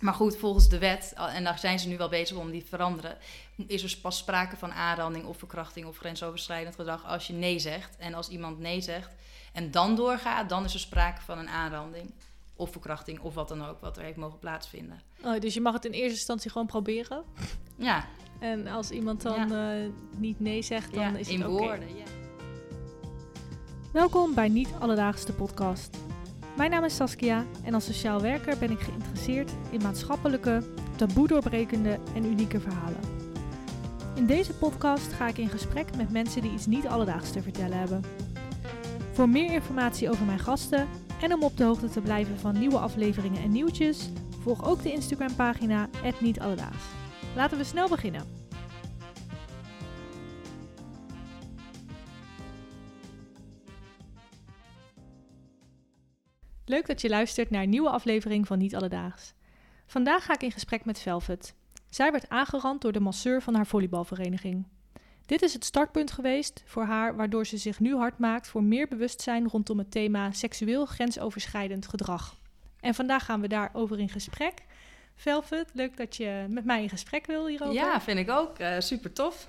Maar goed, volgens de wet, en daar zijn ze nu wel bezig om die te veranderen, is er pas sprake van aanranding of verkrachting of grensoverschrijdend gedrag als je nee zegt. En als iemand nee zegt en dan doorgaat, dan is er sprake van een aanranding of verkrachting of wat dan ook, wat er heeft mogen plaatsvinden. Oh, dus je mag het in eerste instantie gewoon proberen? Ja. En als iemand dan eh, niet nee zegt, dan is het in woorden, ja. Welkom bij Niet Alledaagse podcast. Mijn naam is Saskia en als sociaal werker ben ik geïnteresseerd in maatschappelijke, doorbrekende en unieke verhalen. In deze podcast ga ik in gesprek met mensen die iets niet alledaags te vertellen hebben. Voor meer informatie over mijn gasten en om op de hoogte te blijven van nieuwe afleveringen en nieuwtjes, volg ook de Instagram pagina Niet Alledaags. Laten we snel beginnen. Leuk dat je luistert naar een nieuwe aflevering van Niet Alledaags. Vandaag ga ik in gesprek met Velvet. Zij werd aangerand door de masseur van haar volleybalvereniging. Dit is het startpunt geweest voor haar, waardoor ze zich nu hard maakt voor meer bewustzijn rondom het thema seksueel grensoverschrijdend gedrag. En vandaag gaan we daarover in gesprek. Velvet, leuk dat je met mij in gesprek wil hierover. Ja, vind ik ook. Uh, super tof.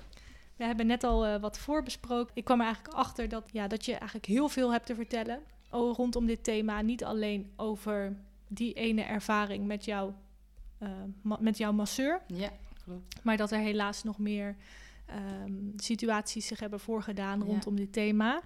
We hebben net al uh, wat voorbesproken. Ik kwam er eigenlijk achter dat, ja, dat je eigenlijk heel veel hebt te vertellen rondom dit thema. Niet alleen over die ene ervaring met, jou, uh, met jouw masseur. Ja, klopt. Maar dat er helaas nog meer um, situaties zich hebben voorgedaan rondom dit thema.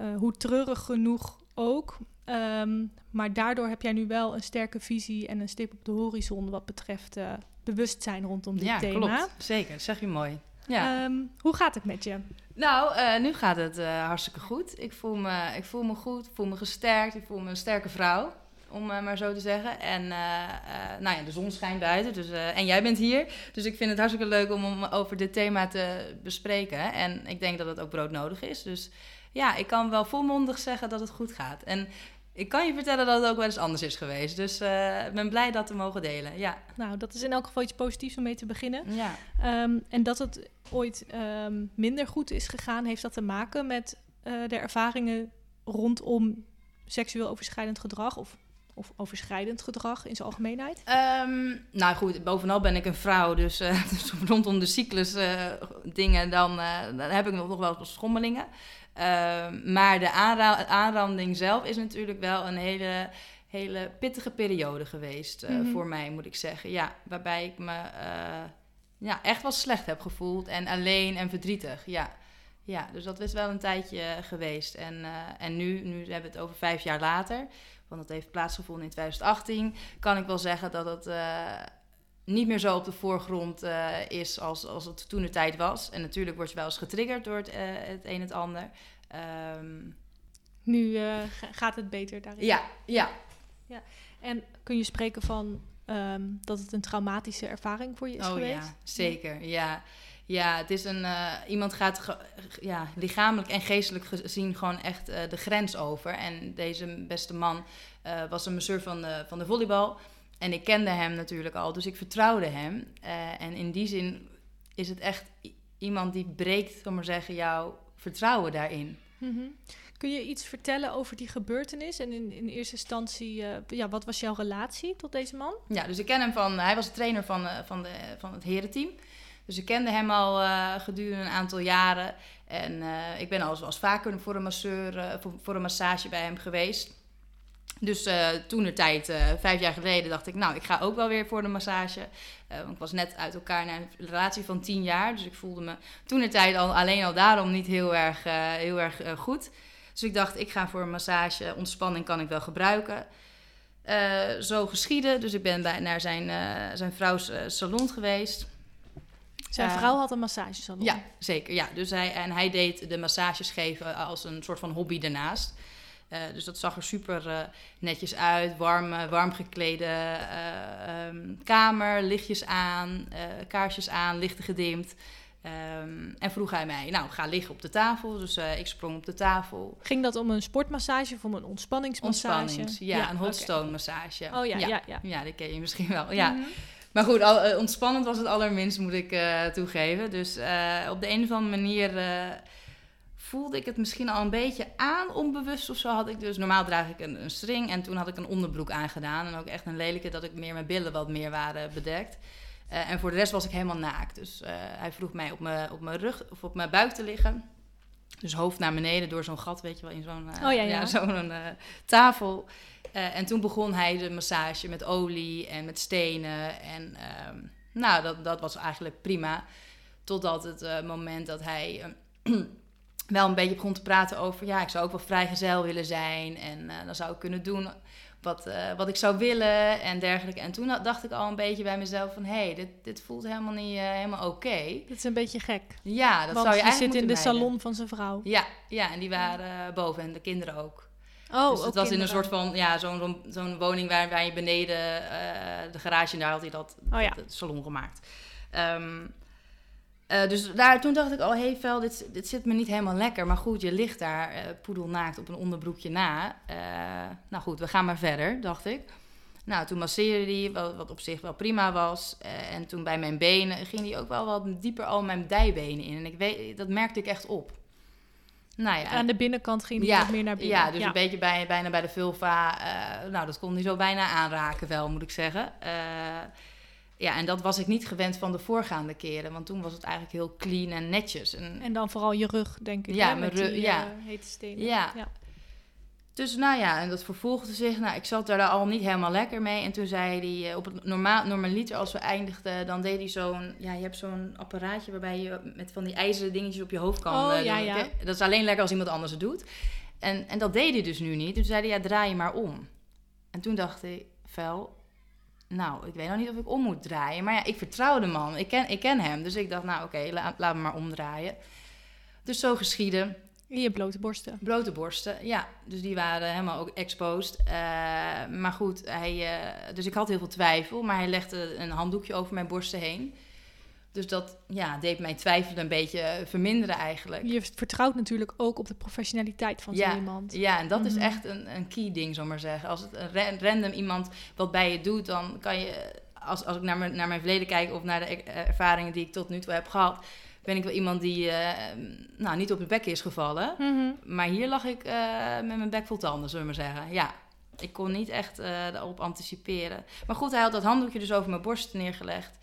Uh, hoe treurig genoeg ook. Um, maar daardoor heb jij nu wel een sterke visie en een stip op de horizon wat betreft uh, bewustzijn rondom dit ja, thema. Ja, klopt. Zeker. Zeg je mooi. Ja. Um, hoe gaat het met je? Nou, uh, nu gaat het uh, hartstikke goed. Ik voel, me, ik voel me goed, ik voel me gesterkt, ik voel me een sterke vrouw, om uh, maar zo te zeggen. En nou ja, de zon schijnt buiten, dus, en jij bent hier. Dus ik vind het hartstikke leuk om, om over dit thema te bespreken. En ik denk dat het ook broodnodig is. Dus ja, ik kan wel volmondig zeggen dat het goed gaat. En ik kan je vertellen dat het ook wel eens anders is geweest. Dus ik ben blij dat te mogen delen. Ja. Nou, dat is in elk geval iets positiefs om mee te beginnen. Ja. Um, en dat het ooit um, minder goed is gegaan, heeft dat te maken met uh, de ervaringen rondom seksueel overschrijdend gedrag of, of overschrijdend gedrag in zijn algemeenheid? Um, nou goed, bovenal ben ik een vrouw, dus, uh, dus rondom de cyclus uh, dingen, dan, dan, heb ik nog wel wat schommelingen. Maar de aanra aanranding zelf is natuurlijk wel een hele hele pittige periode geweest mm -hmm. voor mij, moet ik zeggen. Ja, waarbij ik me uh, ja, echt wel slecht heb gevoeld en alleen en verdrietig. Ja, ja dus dat is wel een tijdje geweest. En, uh, en nu, nu hebben we het over vijf jaar later, want dat heeft plaatsgevonden in 2018, kan ik wel zeggen dat het niet meer zo op de voorgrond is als, als het toen de tijd was. En natuurlijk word je wel eens getriggerd door het, het een en het ander. Um, nu gaat het beter daarin. Ja, ja, ja, en kun je spreken van um, dat het een traumatische ervaring voor je is oh, geweest? Ja, zeker. Ja, ja het is een. Uh, iemand gaat ja, lichamelijk en geestelijk gezien gewoon echt uh, de grens over. En deze beste man uh, was een masseur van de, van de volleybal. En ik kende hem natuurlijk al, dus ik vertrouwde hem. en in die zin is het echt iemand die breekt, zal maar zeggen, jouw vertrouwen daarin. Mm -hmm. Kun je iets vertellen over die gebeurtenis? En in, in eerste instantie, uh, ja, wat was jouw relatie tot deze man? Ja, dus ik ken hem van... Hij was de trainer van, uh, van, de, van het herenteam. Dus ik kende hem al uh, gedurende een aantal jaren. En ik ben al als vaker voor een masseur, voor, voor, een massage bij hem geweest. Dus toen de tijd, vijf jaar geleden, dacht ik... Nou, ik ga ook wel weer voor de massage. want ik was net uit elkaar na een relatie van tien jaar. Dus ik voelde me toen de tijd al, alleen al daarom niet heel erg, heel erg goed... Dus ik dacht, ik ga voor een massage, ontspanning kan ik wel gebruiken. Zo geschieden. Dus ik ben bij, naar zijn, zijn vrouws salon geweest. Zijn vrouw had een massagesalon? Ja, zeker. Ja. Dus hij, en hij deed de massages geven als een soort van hobby daarnaast. Dus dat zag er super netjes uit. Warm, warm geklede um, kamer, lichtjes aan, kaarsjes aan, lichten gedimd. Um, en vroeg hij mij, nou, ga liggen op de tafel. Dus ik sprong op de tafel. Ging dat om een sportmassage of om een ontspanningsmassage? Ontspannings, ja, ja, een hot stone okay. massage. Oh ja, ja, ja. Ja, ja die ken je misschien wel. Ja. Mm -hmm. Maar goed, al, ontspannend was het allerminst, moet ik toegeven. Dus op de een of andere manier voelde ik het misschien al een beetje aan, onbewust of zo had ik dus. Normaal draag ik een, een string en toen had ik een onderbroek aangedaan. En ook echt een lelijke dat ik meer mijn billen wat meer waren bedekt. Eh, en voor de rest was ik helemaal naakt. Dus eh, hij vroeg mij op mijn, op mijn rug of op mijn buik te liggen. Dus hoofd naar beneden door zo'n gat, weet je wel, in zo'n eh, Oh, ja, ja. zo'n tafel. En toen begon hij de massage met olie en met stenen. En ehm, nou, dat, dat was eigenlijk prima. Totdat het moment dat hij wel een beetje begon te praten over... ja, ik zou ook wel vrijgezel willen zijn. En eh, dan zou ik kunnen doen wat, eh, wat ik zou willen en dergelijke. En toen dacht ik al een beetje bij mezelf van... hé, hey, dit, dit voelt helemaal niet eh, helemaal oké. Dat is een beetje gek. Ja, dat Want zou je je eigenlijk zit in de salon van zijn vrouw. Ja, ja, en die waren boven en de kinderen ook. Oh, dus het was in een soort van, ja, zo'n zo'n- zo'n woning waar, waar je beneden de garage en daar had hij dat, Oh ja. salon gemaakt. Ehm, eh, dus daar, toen dacht ik al, hey Vel, dit, dit zit me niet helemaal lekker. Maar goed, je ligt daar eh, poedelnaakt op een onderbroekje na. Eh, nou goed, we gaan maar verder, dacht ik. Nou, toen masseerde hij, wat, wat op zich wel prima was. En toen bij mijn benen ging hij ook wel wat dieper al mijn dijbenen in. En ik weet, dat merkte ik echt op. Nou ja, Aan de binnenkant ging die Ja, wat meer naar binnen. ja, dus een beetje bij, bijna bij de vulva. nou, dat kon hij zo bijna aanraken wel, moet ik zeggen. Ja, en dat was ik niet gewend van de voorgaande keren. Want toen was het eigenlijk heel clean en netjes. En, En dan vooral je rug, denk ik. Ja, hè, mijn met rug, die, ja. eh, hete stenen. Ja. ja. Dus nou ja, en dat vervolgde zich. Nou, ik zat daar al niet helemaal lekker mee. En toen zei hij eh, op het normaal, normaliter als we eindigden, dan deed hij zo'n... Ja, je hebt zo'n apparaatje waarbij je met van die ijzeren dingetjes op je hoofd kan Oh, eh, ja, ja. Dat is alleen lekker als iemand anders het doet. En, en dat deed hij dus nu niet. Toen zei hij, ja, draai je maar om. En toen dacht ik, Vel, nou, ik weet nog niet of ik om moet draaien. Maar ja, ik vertrouw de man. Ik ken, ik ken hem. Dus ik dacht, nou oké, la- laat me maar omdraaien. Dus zo geschieden. In je blote borsten. Blote borsten, ja. Dus die waren helemaal ook exposed. Eh, maar goed, hij, eh, dus ik had heel veel twijfel. Maar hij legde een handdoekje over mijn borsten heen. Dus dat ja, deed mijn twijfel een beetje verminderen eigenlijk. Je vertrouwt natuurlijk ook op de professionaliteit van zo iemand. Ja, en dat is Mhm. echt een, een key ding, zal maar zeggen. Als het een ra- random iemand wat bij je doet, dan kan je... Als, als ik naar mijn, naar mijn verleden kijk of naar de eh, ervaringen die ik tot nu toe heb gehad... ben ik wel iemand die eh, nou, niet op de bek is gevallen. Mhm. Maar hier lag ik eh, met mijn bek vol tanden, zullen we maar zeggen. Ja, ik kon niet echt eh daarop anticiperen. Maar goed, hij had dat handdoekje dus over mijn borst neergelegd.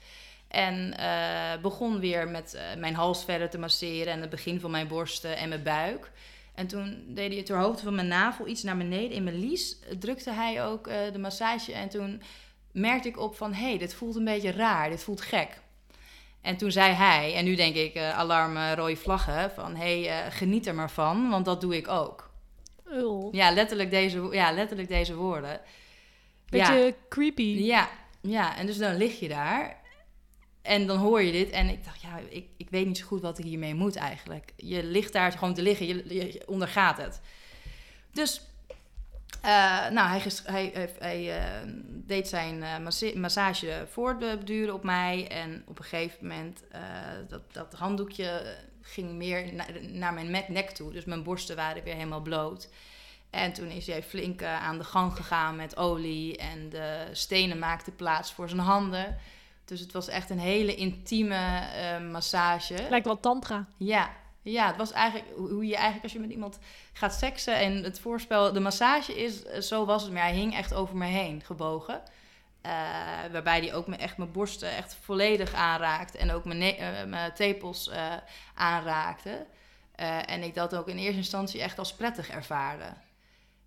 En eh, begon weer met eh, mijn hals verder te masseren en het begin van mijn borsten en mijn buik. En toen deed hij ter hoogte van mijn navel iets naar beneden in mijn lies. Drukte hij ook eh, de massage en toen merkte ik op van... hé, hey, dit voelt een beetje raar, dit voelt gek. En toen zei hij, en nu denk ik alarm rode vlaggen... van hé, hey, geniet er maar van, want dat doe ik ook. Ja, letterlijk deze, ja, letterlijk deze woorden. Beetje creepy. Ja, ja, en dus dan lig je daar en dan hoor je dit. En ik dacht, ja, ik, ik weet niet zo goed wat ik hiermee moet eigenlijk. Je ligt daar gewoon te liggen, je, ondergaat het. Dus, eh, nou, hij, hij, hij, eh, deed zijn eh, massa- massage voortduren op mij. En op een gegeven moment, dat, dat handdoekje ging meer na- naar mijn nek- toe. Dus mijn borsten waren weer helemaal bloot. En toen is hij flink aan de gang gegaan met olie. En de stenen maakten plaats voor zijn handen. Dus het was echt een hele intieme eh, massage. Lijkt wel tantra. Ja, ja, het was eigenlijk hoe je eigenlijk als je met iemand gaat seksen en het voorspel, de massage is, eh, zo was het, maar hij hing echt over me heen gebogen. Eh, waarbij hij ook me, echt mijn borsten echt volledig aanraakte en ook mijn, eh, mijn tepels aanraakte. En ik dat ook in eerste instantie echt als prettig ervaarde.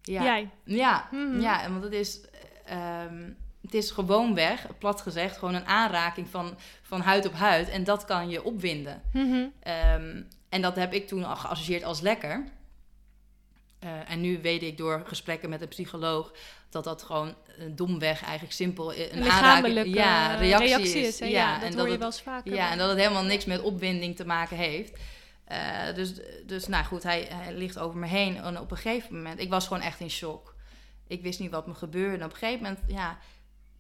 Ja, Jij. ja, Mhm. ja en want het is, ehm, het is gewoon weg, plat gezegd, gewoon een aanraking van, van huid op huid. En dat kan je opwinden. Mhm. Ehm, en dat heb ik toen al geassocieerd als lekker. Eh, en nu weet ik door gesprekken met een psycholoog dat dat gewoon eh, domweg eigenlijk simpel eh, een, Een aanraking, lichamelijke ja, reactie, reactie is. is. hè? Ja, dat en hoor dat je het, wel eens vaker. ja, en dat het helemaal niks met opwinding te maken heeft. Dus, dus nou goed, hij, hij ligt over me heen. En op een gegeven moment, ik was gewoon echt in shock. Ik wist niet wat me gebeurde. En op een gegeven moment, ja,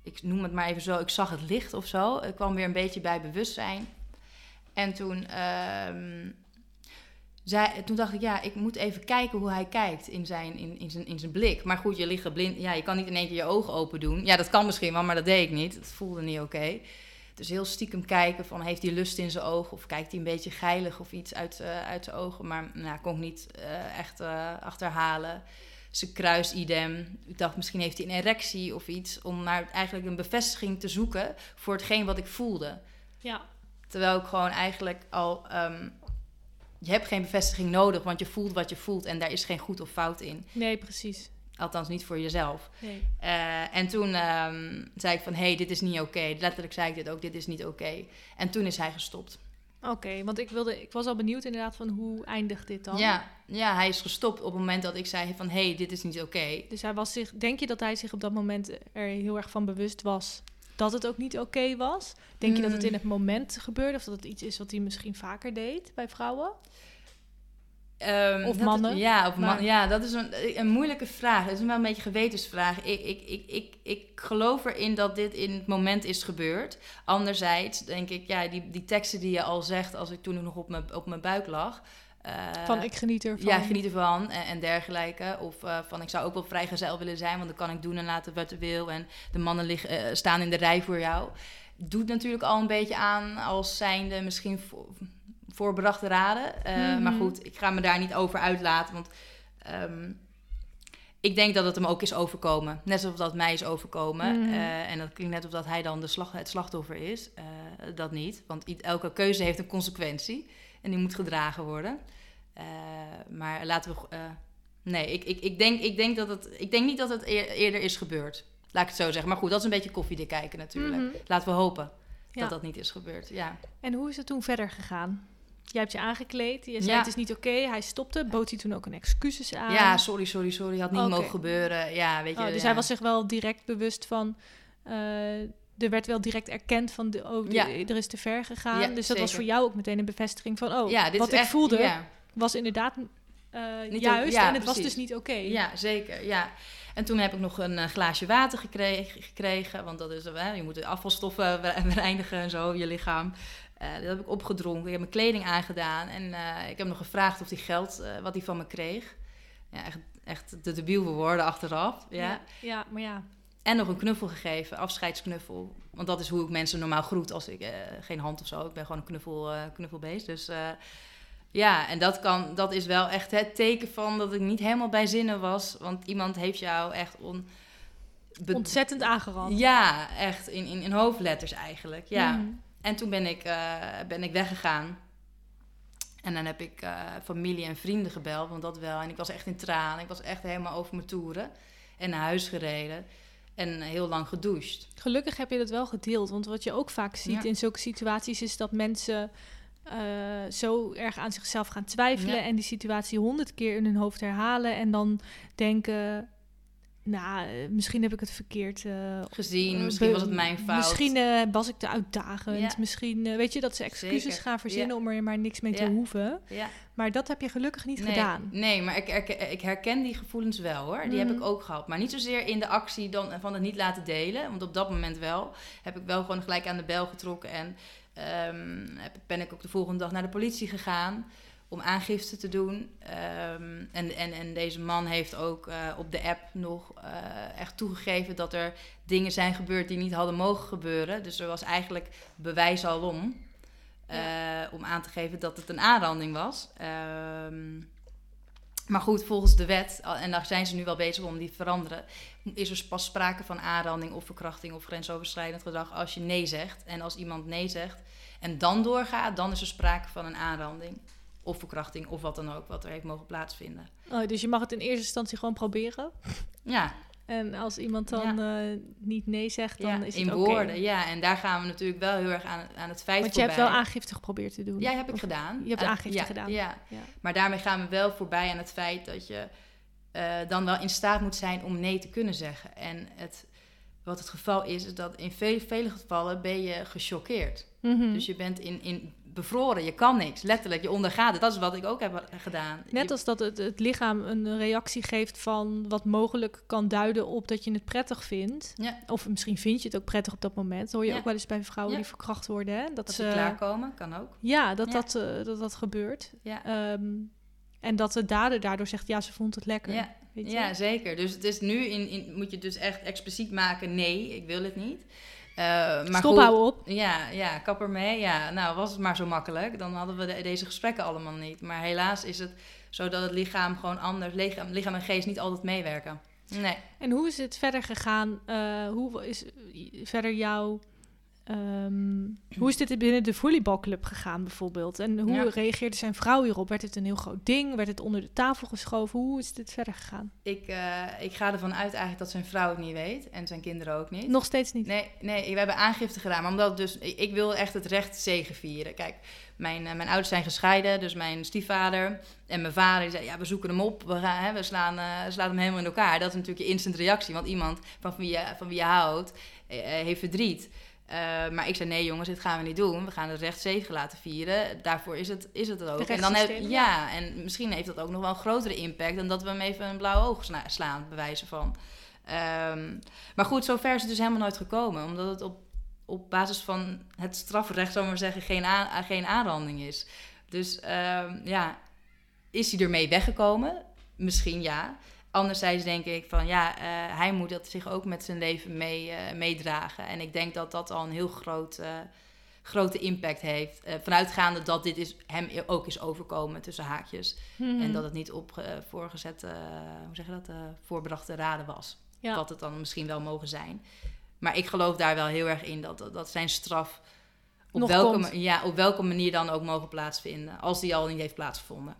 ik noem het maar even zo, ik zag het licht of zo. Ik kwam weer een beetje bij bewustzijn. En toen, ehm, toen dacht ik, ja, ik moet even kijken hoe hij kijkt in zijn, in, in, zijn, in zijn blik. Maar goed, je ligt geblind. Ja, je kan niet in één keer je ogen open doen. Ja, dat kan misschien wel, maar dat deed ik niet. Het voelde niet oké. Dus heel stiekem kijken van heeft hij lust in zijn ogen of kijkt hij een beetje geilig of iets uit, uh, uit zijn ogen. Maar nou, kon ik niet uh, echt uh, achterhalen. Zijn kruisidem. Ik dacht misschien heeft hij een erectie of iets. Om maar eigenlijk een bevestiging te zoeken voor hetgeen wat ik voelde. Ja. Terwijl ik gewoon eigenlijk al... Um, je hebt geen bevestiging nodig, want je voelt wat je voelt en daar is geen goed of fout in. Nee, precies. Althans, niet voor jezelf. Nee. Uh, en toen um, zei ik van, hé, hey, dit is niet oké. Okay. Letterlijk zei ik dit ook, dit is niet oké. Okay. En toen is hij gestopt. Oké, okay, want ik, wilde, ik was al benieuwd inderdaad van hoe eindigt dit dan? Ja, ja hij is gestopt op het moment dat ik zei van, hé, hey, dit is niet oké. Dus hij was zich, denk je dat hij zich op dat moment er heel erg van bewust was dat het ook niet oké was? Denk mm. je dat het in het moment gebeurde of dat het iets is wat hij misschien vaker deed bij vrouwen? Um, of mannen? Is, ja, of man, ja, dat is een, een moeilijke vraag. Dat is wel een beetje een gewetensvraag. Ik, ik, ik, ik, ik geloof erin dat dit in het moment is gebeurd. Anderzijds denk ik, ja, die, die teksten die je al zegt... als ik toen nog op mijn, op mijn buik lag... Uh, van ik geniet ervan. Ja, geniet ervan en, en dergelijke. Of uh, van ik zou ook wel vrijgezel willen zijn... want dan kan ik doen en laten wat ik wil... en de mannen liggen, uh, staan in de rij voor jou. Doet natuurlijk al een beetje aan als zijnde misschien... Voor, voorbedachte raden. Uh, mm-hmm. Maar goed, ik ga me daar niet over uitlaten. Want um, ik denk dat het hem ook is overkomen. Net zoals dat mij is overkomen. Mm-hmm. Uh, en dat klinkt net of dat hij dan de slag, het slachtoffer is. Uh, dat niet. Want elke keuze heeft een consequentie. En die moet gedragen worden. maar laten we. nee, ik, ik, ik, denk, ik, denk dat het, ik denk niet dat het eer, eerder is gebeurd. Laat ik het zo zeggen. Maar goed, dat is een beetje koffiedik kijken natuurlijk. Mm-hmm. Laten we hopen Ja. dat dat niet is gebeurd. Ja. En hoe is het toen verder gegaan? Jij hebt je aangekleed. Je zei Ja. het is niet oké. Hij stopte. Bood hij toen ook een excuses aan? Ja, sorry, sorry, sorry. Had niet mogen gebeuren. Ja, weet je. Oh, dus ja. hij was zich wel direct bewust van. eh, er werd wel direct erkend van. De, oh, de- Ja. er is te ver gegaan. Dus dat was voor jou ook meteen een bevestiging van. Oh, ja, dit wat ik echt- voelde was inderdaad Niet juist. en het was dus niet oké. ja, zeker. Ja. En toen heb ik nog een eh, glaasje water gekregen, gekregen want dat is, eh, je moet de afvalstoffen bereinigen en zo, je lichaam. Eh, dat heb ik opgedronken. Ik heb mijn kleding aangedaan en eh, ik heb nog gevraagd of hij geld, eh, wat hij van me kreeg. Ja, echt, echt de debiel woorden achteraf. Ja. ja. ja, maar ja. En nog een knuffel gegeven, afscheidsknuffel. Want dat is hoe ik mensen normaal groet als ik... geen hand of zo, ik ben gewoon een knuffel, knuffelbeest. Dus ja, en dat, kan, dat is wel echt het teken van dat ik niet helemaal bij zinnen was. Want iemand heeft jou echt on... be- Ontzettend aangerand. Ja, echt in, in, in hoofdletters eigenlijk, ja. Mhm. En toen ben ik, eh, ben ik weggegaan. En dan heb ik eh, familie en vrienden gebeld, want dat wel. En ik was echt in tranen. Ik was echt helemaal over mijn toeren. En naar huis gereden. En heel lang gedoucht. Gelukkig heb je dat wel gedeeld. Want wat je ook vaak ziet Ja. in zulke situaties is dat mensen eh, zo erg aan zichzelf gaan twijfelen Ja. en die situatie honderd keer in hun hoofd herhalen en dan denken, nou, eh, misschien heb ik het verkeerd eh, Gezien, eh, misschien was het mijn fout. Misschien eh, was ik te uitdagend. Ja. Misschien, weet je, dat ze excuses Zeker. gaan verzinnen Ja. om er maar niks mee te Ja. hoeven. Ja. Maar dat heb je gelukkig niet nee, gedaan. Nee, maar ik, herken- ik herken die gevoelens wel hoor. Die Mhm. heb ik ook gehad. Maar niet zozeer in de actie dan, van het niet laten delen. Want op dat moment wel. Heb ik wel gewoon gelijk aan de bel getrokken. En ehm, ben ik ook de volgende dag naar de politie gegaan. Om aangifte te doen. Ehm, en, en, en deze man heeft ook eh, op de app nog eh, echt toegegeven dat er dingen zijn gebeurd die niet hadden mogen gebeuren. Dus er was eigenlijk bewijs alom. eh, om aan te geven dat het een aanranding was. Ehm, maar goed, volgens de wet, en daar zijn ze nu wel bezig om die te veranderen, is er pas sprake van aanranding of verkrachting of grensoverschrijdend gedrag als je nee zegt. En als iemand nee zegt en dan doorgaat, dan is er sprake van een aanranding of verkrachting of wat dan ook, wat er heeft mogen plaatsvinden. Oh, dus je mag het in eerste instantie gewoon proberen. Ja, En als iemand dan eh, niet nee zegt, dan ja is in het oké. woorden. Ja, en daar gaan we natuurlijk wel heel erg aan, aan het feit Want je hebt wel aangifte geprobeerd te doen. Ja, heb ik Of- gedaan. je hebt aangifte ja, gedaan. Ja, Ja. Maar daarmee gaan we wel voorbij aan het feit dat je eh, dan wel in staat moet zijn om nee te kunnen zeggen. En het, wat het geval is, is dat in veel, vele gevallen ben je gechoqueerd. Mhm. Dus je bent in, in bevroren, je kan niks. Letterlijk, je ondergaat het. Dat is wat ik ook heb gedaan. Net als dat het, het lichaam een reactie geeft van wat mogelijk kan duiden op dat je het prettig vindt. Ja, Of misschien vind je het ook prettig op dat moment. Dat hoor je Ja. ook wel eens bij vrouwen Ja. die verkracht worden. Hè? Dat, dat ze klaarkomen, kan ook. Ja, dat. Dat, eh, dat dat gebeurt. Ja. Ehm, en dat de dader daardoor zegt, ja, ze vond het lekker. Ja, Weet je? ja, zeker. Dus het is nu in, in, moet je dus echt expliciet maken: nee, ik wil het niet. Uh, maar Stop, goed, hou op. Ja, ja, kap ermee. Ja, nou was het maar zo makkelijk. Dan hadden we de- deze gesprekken allemaal niet. Maar helaas is het zo dat het lichaam gewoon anders... Lichaam, lichaam en geest niet altijd meewerken. Nee. En hoe is het verder gegaan? Eh, hoe is verder jouw... ehm, hoe is dit binnen de volleybalclub gegaan bijvoorbeeld? En hoe Ja. reageerde zijn vrouw hierop? Werd het een heel groot ding? Werd het onder de tafel geschoven? Hoe is dit verder gegaan? Ik, eh, ik ga ervan uit eigenlijk dat zijn vrouw het niet weet. En zijn kinderen ook niet. Nog steeds niet. Nee, nee, we hebben aangifte gedaan. Maar omdat dus, ik, ik wil echt het recht zegenvieren. Kijk, mijn, eh, mijn ouders zijn gescheiden. Dus mijn stiefvader en mijn vader die zei... Ja, we zoeken hem op. We, gaan, hè, we slaan, eh, slaan hem helemaal in elkaar. Dat is natuurlijk je instant reactie. Want iemand van wie je, van wie je houdt, heeft verdriet. Eh, maar ik zei, nee jongens, dit gaan we niet doen. We gaan het recht zegen laten vieren. Daarvoor is het, is het ook. En dan heb, ja, en misschien heeft dat ook nog wel een grotere impact... dan dat we hem even een blauw oog sla- slaan, bij wijze van. Ehm, maar goed, zover is het dus helemaal nooit gekomen. Omdat het op, op basis van het strafrecht, zou maar zeggen, geen, aan, geen aanranding is. Dus ehm, ja, is hij ermee weggekomen? Misschien ja. Anderzijds denk ik van ja, eh, hij moet dat zich ook met zijn leven mee, eh, meedragen. En ik denk dat dat al een heel groot, eh, grote impact heeft. Vanuitgaande dat dit is, hem ook is overkomen tussen haakjes. Mhm. En dat het niet op voorgezette, hoe zeg je dat, voorbedachte raden was. Ja. Wat het dan misschien wel mogen zijn. Maar ik geloof daar wel heel erg in dat, dat, dat zijn straf op Nog welke, komt. ja, op welke manier dan ook mogen plaatsvinden. Als die al niet heeft plaatsgevonden.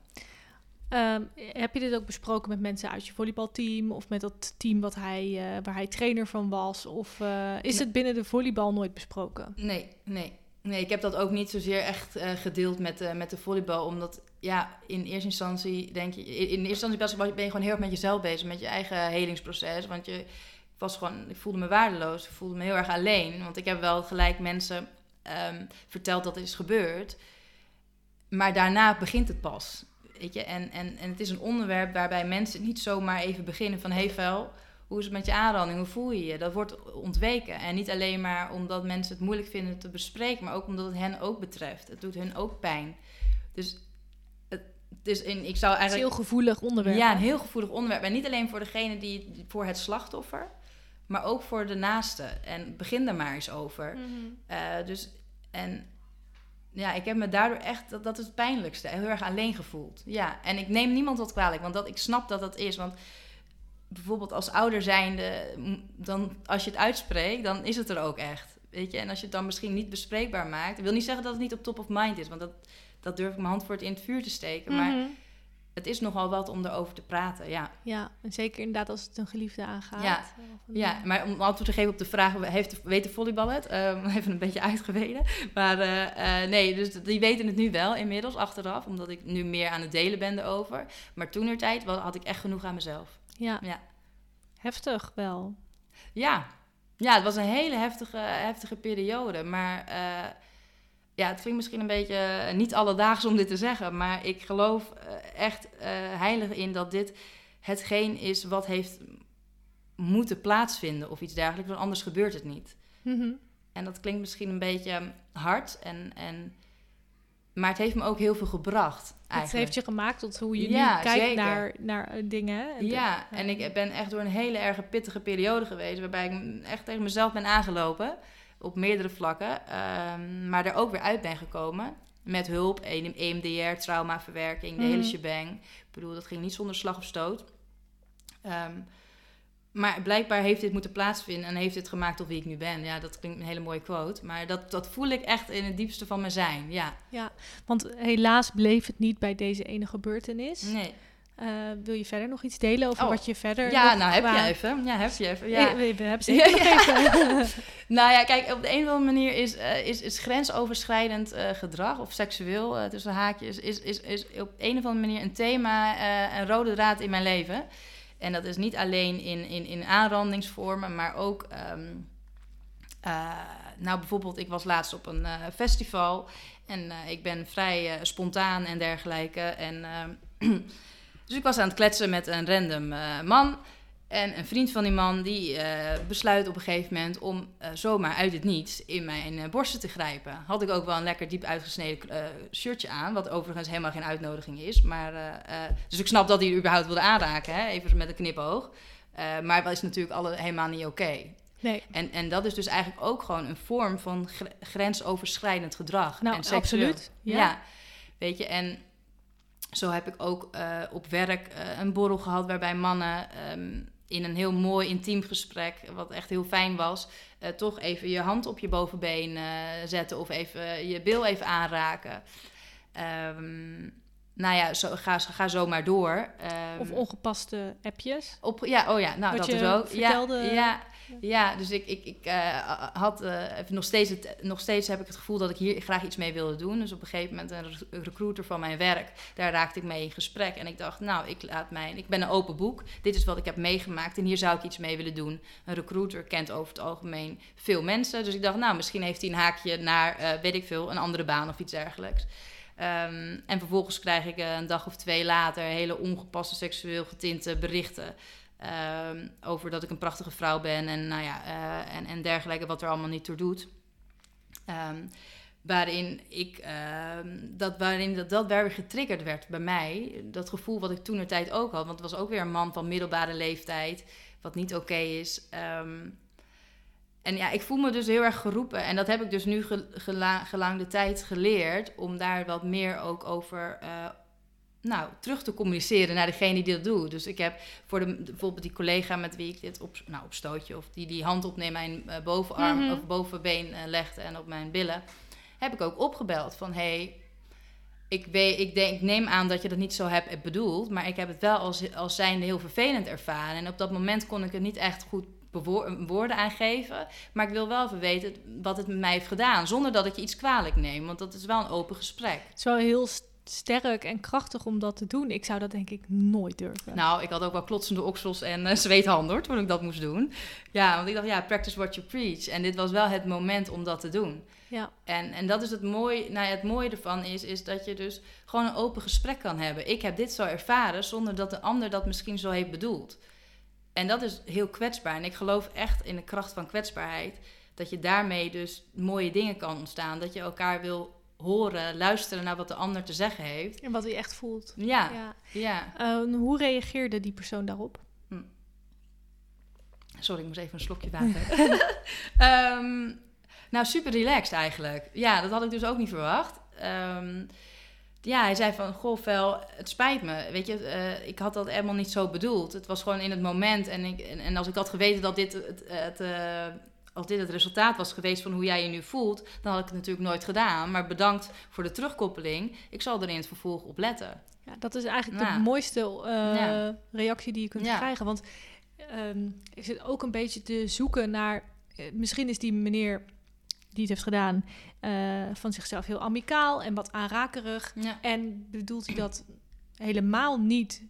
Ehm, heb je dit ook besproken met mensen uit je volleybalteam of met dat team wat hij, eh, waar hij trainer van was? Of eh, is Nee. het binnen de volleybal nooit besproken? Nee, nee. Nee, ik heb dat ook niet zozeer echt eh, gedeeld met, met de volleybal. Omdat, ja, in eerste instantie denk je... In, eerste instantie ben je gewoon heel erg met jezelf bezig. Met je eigen helingsproces. Want je ik was gewoon... Ik voelde me waardeloos. Ik voelde me heel erg alleen. Want ik heb wel gelijk mensen ehm, verteld dat het is gebeurd. Maar daarna begint het pas. Weet je? En, en, en het is een onderwerp waarbij mensen niet zomaar even beginnen van... Hey Vel, hoe is het met je aanranding? Hoe voel je je? Dat wordt ontweken. En niet alleen maar omdat mensen het moeilijk vinden te bespreken, maar ook omdat het hen ook betreft. Het doet hen ook pijn. Dus is in, ik zou Het is een eigenlijk. heel gevoelig onderwerp. Ja, een heel gevoelig onderwerp. En niet alleen voor degene die voor het slachtoffer, maar ook voor de naaste. En begin daar maar eens over. Mhm. Eh, dus en ja, ik heb me daardoor echt, dat, dat is het pijnlijkste, heel erg alleen gevoeld. Ja, en ik neem niemand wat kwalijk, want dat, ik snap dat dat is. Want bijvoorbeeld als ouder zijnde, dan, als je het uitspreekt, dan is het er ook echt. Weet je, en als je het dan misschien niet bespreekbaar maakt, wil niet zeggen dat het niet op top of mind is, want dat, dat durf ik mijn hand voor het in het vuur te steken. Maar Mhm. Het is nogal wat om erover te praten, ja. Ja, en zeker inderdaad als het een geliefde aangaat. Ja. Een- Ja, maar om antwoord te geven op de vraag, heeft weet de volleybal het? Ehm, even een beetje uitgeweden. Maar eh, eh, nee, dus die weten het nu wel inmiddels, achteraf. Omdat ik nu meer aan het delen ben erover. Maar toen er tijd had ik echt genoeg aan mezelf. ja. Ja. heftig wel. Ja, ja het was een hele heftige, heftige periode. Maar eh, ja, het klinkt misschien een beetje eh, niet alledaags om dit te zeggen. Maar ik geloof eh, echt eh, heilig in dat dit hetgeen is wat heeft moeten plaatsvinden of iets dergelijks. Want anders gebeurt het niet. Mhm. En dat klinkt misschien een beetje hard. En, en, maar het heeft me ook heel veel gebracht. Het Eigenlijk. heeft je gemaakt tot hoe je Ja, nu kijkt zeker. naar, naar dingen. En Ja, en ik ben echt door een hele erg pittige periode geweest. Waarbij ik echt tegen mezelf ben aangelopen. Op meerdere vlakken. ehm, maar er ook weer uit ben gekomen. Met hulp, E EMDR, traumaverwerking, de hele Mhm. shebang. Ik bedoel, dat ging niet zonder slag of stoot. Ehm, maar blijkbaar heeft dit moeten plaatsvinden en heeft dit gemaakt tot wie ik nu ben. Ja, dat klinkt een hele mooie quote. Maar dat, dat voel ik echt in het diepste van mijn zijn. Ja, Ja, want helaas bleef het niet bij deze ene gebeurtenis. nee. Eh, wil je verder nog iets delen over Oh. wat je verder... Ja, nou heb je even. Ja, heb je even. Ja. Ja. we, we hebben zeker nog even. Nou ja, kijk, op de een of andere manier is, eh, is, is grensoverschrijdend eh, gedrag of seksueel tussen haakjes, is, is, is op een of andere manier een thema, een rode draad in mijn leven. En dat is niet alleen in, in, in aanrandingsvormen, maar ook, ehm, eh, nou bijvoorbeeld, ik was laatst op een festival en ik ben vrij spontaan en dergelijke. En, ehm, dus ik was aan het kletsen met een random eh, man. En een vriend van die man die eh, besluit op een gegeven moment om eh, zomaar uit het niets in mijn borsten te grijpen. Had ik ook wel een lekker diep uitgesneden shirtje aan, wat overigens helemaal geen uitnodiging is. Maar, dus ik snap dat hij er überhaupt wilde aanraken, hè? even met een knipoog. Maar dat is natuurlijk alle, helemaal niet oké. Nee. En, en dat is dus eigenlijk ook gewoon een vorm van gr- grensoverschrijdend gedrag. Nou, en seksueel. absoluut. Ja. Ja. weet je, en zo heb ik ook eh, op werk eh, een borrel gehad waarbij mannen ehm, in een heel mooi intiem gesprek, wat echt heel fijn was, eh, toch even je hand op je bovenbeen zetten of even je bil even aanraken. Ehm, nou ja, zo, ga, ga zo maar door. Ehm, Of ongepaste appjes. op, ja, oh ja, nou Wat dat is ook. vertelde. Ja, ja, ja, dus ik, ik, ik eh, had eh, nog, steeds het, nog steeds heb ik het gevoel dat ik hier graag iets mee wilde doen. Dus op een gegeven moment een re- recruiter van mijn werk, daar raakte ik mee in gesprek. En ik dacht, nou, ik, laat mijn, ik ben een open boek. Dit is wat ik heb meegemaakt en hier zou ik iets mee willen doen. Een recruiter kent over het algemeen veel mensen. Dus ik dacht, nou, misschien heeft hij een haakje naar, eh, weet ik veel, een andere baan of iets dergelijks. Ehm, en vervolgens krijg ik een dag of twee later hele ongepaste seksueel getinte berichten. Ehm, over dat ik een prachtige vrouw ben en, nou ja, eh, en, en dergelijke, wat er allemaal niet toe doet. Ehm, waarin ik ehm, dat, waarin dat, dat weer getriggerd werd bij mij. Dat gevoel wat ik toen de tijd ook had. Want het was ook weer een man van middelbare leeftijd, wat niet oké is. En ja, ik voel me dus heel erg geroepen. En dat heb ik dus nu ge- gela- gelang de tijd geleerd. Om daar wat meer ook over eh, nou, terug te communiceren naar degene die dat doet. Dus ik heb voor de, bijvoorbeeld die collega met wie ik dit op, nou, op stootje... of die die hand op mijn eh, bovenarm Mhm. of bovenbeen eh, legde en op mijn billen... heb ik ook opgebeld van... Hey, ik, weet, ik, denk, ik neem aan dat je dat niet zo hebt bedoeld... maar ik heb het wel als, als zijnde heel vervelend ervaren. En op dat moment kon ik het niet echt goed woorden aangeven... maar ik wil wel even weten wat het met mij heeft gedaan... zonder dat ik je iets kwalijk neem, want dat is wel een open gesprek. Het is wel heel sterk en krachtig om dat te doen. Ik zou dat denk ik nooit durven. Nou, ik had ook wel klotsende oksels en uh, zweethanden toen ik dat moest doen. Ja, want ik dacht, ja, practice what you preach. En dit was wel het moment om dat te doen. Ja. En, en dat is het mooie, nou ja, het mooie ervan is, is dat je dus gewoon een open gesprek kan hebben. Ik heb dit zo ervaren zonder dat de ander dat misschien zo heeft bedoeld. En dat is heel kwetsbaar. En ik geloof echt in de kracht van kwetsbaarheid. Dat je daarmee dus mooie dingen kan ontstaan. Dat je elkaar wil horen, luisteren naar wat de ander te zeggen heeft. En wat hij echt voelt. Ja, Ja. ja. Eh, hoe reageerde die persoon daarop? Sorry, ik moest even een slokje water. Ehm, nou, super relaxed eigenlijk. Ja, dat had ik dus ook niet verwacht. Ehm, ja, hij zei van, goh, Vel, het spijt me. Weet je, eh, ik had dat helemaal niet zo bedoeld. Het was gewoon in het moment. En, ik, en, en als ik had geweten dat dit het, het, eh, als dit het resultaat was geweest van hoe jij je nu voelt... dan had ik het natuurlijk nooit gedaan. Maar bedankt voor de terugkoppeling. Ik zal er in het vervolg op letten. Ja, dat is eigenlijk de mooiste eh, Ja. reactie die je kunt Ja. krijgen. Want ehm ik zit ook een beetje te zoeken naar... eh, misschien is die meneer die het heeft gedaan... eh, van zichzelf heel amicaal en wat aanrakerig. Ja. En bedoelt hij dat helemaal niet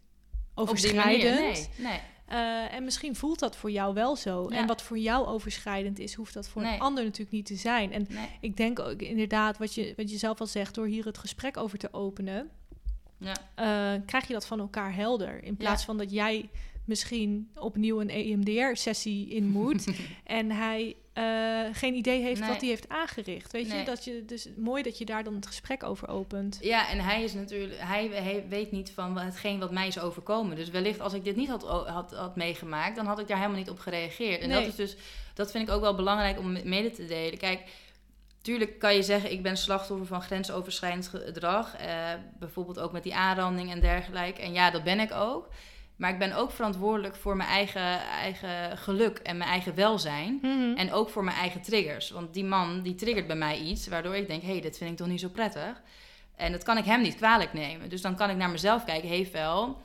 overschrijdend? nee, nee. Eh, en misschien voelt dat voor jou wel zo. Ja. En wat voor jou overschrijdend is, hoeft dat voor Nee. een ander natuurlijk niet te zijn. En nee. ik denk ook inderdaad, wat je, wat je zelf al zegt, door hier het gesprek over te openen, Ja. eh, krijg je dat van elkaar helder. In plaats van dat jij misschien opnieuw een EMDR-sessie in moet en hij eh, geen idee heeft Nee. wat hij heeft aangericht. Weet je, dat je dus mooi dat je daar dan het gesprek over opent. Ja, en hij is natuurlijk, hij, hij weet niet van hetgeen wat mij is overkomen. Dus wellicht als ik dit niet had, had, had meegemaakt, dan had ik daar helemaal niet op gereageerd. En Nee. dat is dus, dat vind ik ook wel belangrijk om mede te delen. Kijk, tuurlijk kan je zeggen, ik ben slachtoffer van grensoverschrijdend gedrag. eh, bijvoorbeeld ook met die aanranding en dergelijke. En ja, dat ben ik ook. Maar ik ben ook verantwoordelijk voor mijn eigen, eigen geluk en mijn eigen welzijn. En ook voor mijn eigen triggers. Want die man die triggert bij mij iets waardoor ik denk: hé, hey, dit vind ik toch niet zo prettig. En dat kan ik hem niet kwalijk nemen. Dus dan kan ik naar mezelf kijken: hé, wel,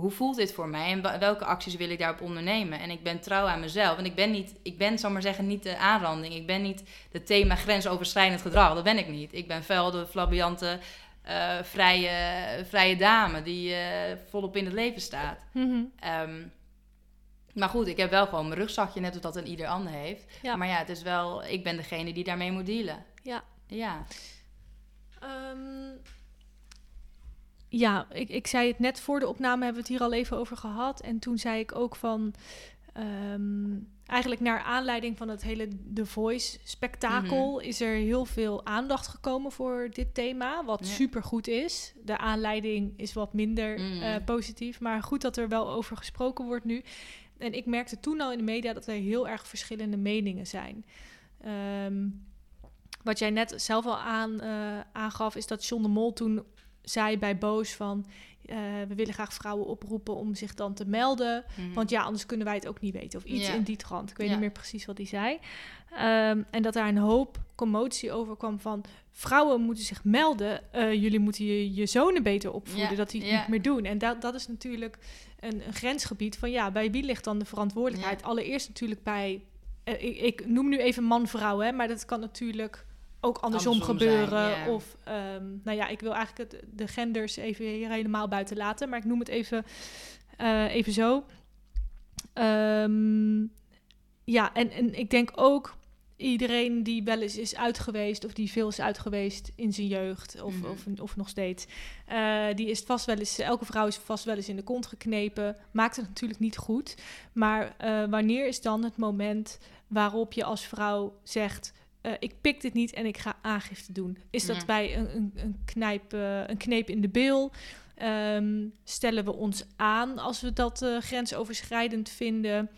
hoe voelt dit voor mij en welke acties wil ik daarop ondernemen? En ik ben trouw aan mezelf. En ik ben niet, ik ben, zal maar zeggen, niet de aanranding. Ik ben niet het thema grensoverschrijdend gedrag. Dat ben ik niet. Ik ben fel de flamboyante, eh, vrije, vrije dame die eh, volop in het leven staat. Mhm. Ehm, maar goed, ik heb wel gewoon mijn rugzakje, net als dat een ieder ander heeft. Ja. Maar ja, het is wel, ik ben degene die daarmee moet dealen. Ja. Ja. Ehm, ja, ik, ik zei het net voor de opname, hebben we het hier al even over gehad. En toen zei ik ook van, ehm, eigenlijk naar aanleiding van het hele The Voice spektakel... is er heel veel aandacht gekomen voor dit thema, wat Ja. supergoed is. De aanleiding is wat minder Mhm. eh, positief, maar goed dat er wel over gesproken wordt nu. En ik merkte toen al in de media dat er heel erg verschillende meningen zijn. Ehm, wat jij net zelf al aan, uh, aangaf, is dat John de Mol toen zei bij Boos van... Uh, we willen graag vrouwen oproepen om zich dan te melden. Mhm. Want ja, anders kunnen wij het ook niet weten. Of iets in die trant. Ik weet niet meer precies wat hij zei. Um, en dat daar een hoop commotie over kwam van... vrouwen moeten zich melden. Uh, jullie moeten je, je zonen beter opvoeden. Dat die het niet meer doen. En dat, dat is natuurlijk een, een, grensgebied van... ja, bij wie ligt dan de verantwoordelijkheid? Allereerst natuurlijk bij... Uh, ik, ik, noem nu even man-vrouw, hè. Maar dat kan natuurlijk ook andersom, gebeuren. Of, um, nou ja, ik wil eigenlijk het, de genders even hier helemaal buiten laten, maar ik noem het even, uh, even zo. Um, ja, en, en ik denk ook iedereen die wel eens is uitgeweest of die veel is uitgeweest in zijn jeugd of, mm. of, of, nog steeds, uh, die is vast wel eens, elke vrouw is vast wel eens in de kont geknepen, maakt het natuurlijk niet goed. Maar uh, wanneer is dan het moment waarop je als vrouw zegt, uh, ik pik dit niet en ik ga aangifte doen. Is dat bij een, een, een, knijp, uh, een kneep in de bil? Um, stellen we ons aan als we dat uh, grensoverschrijdend vinden?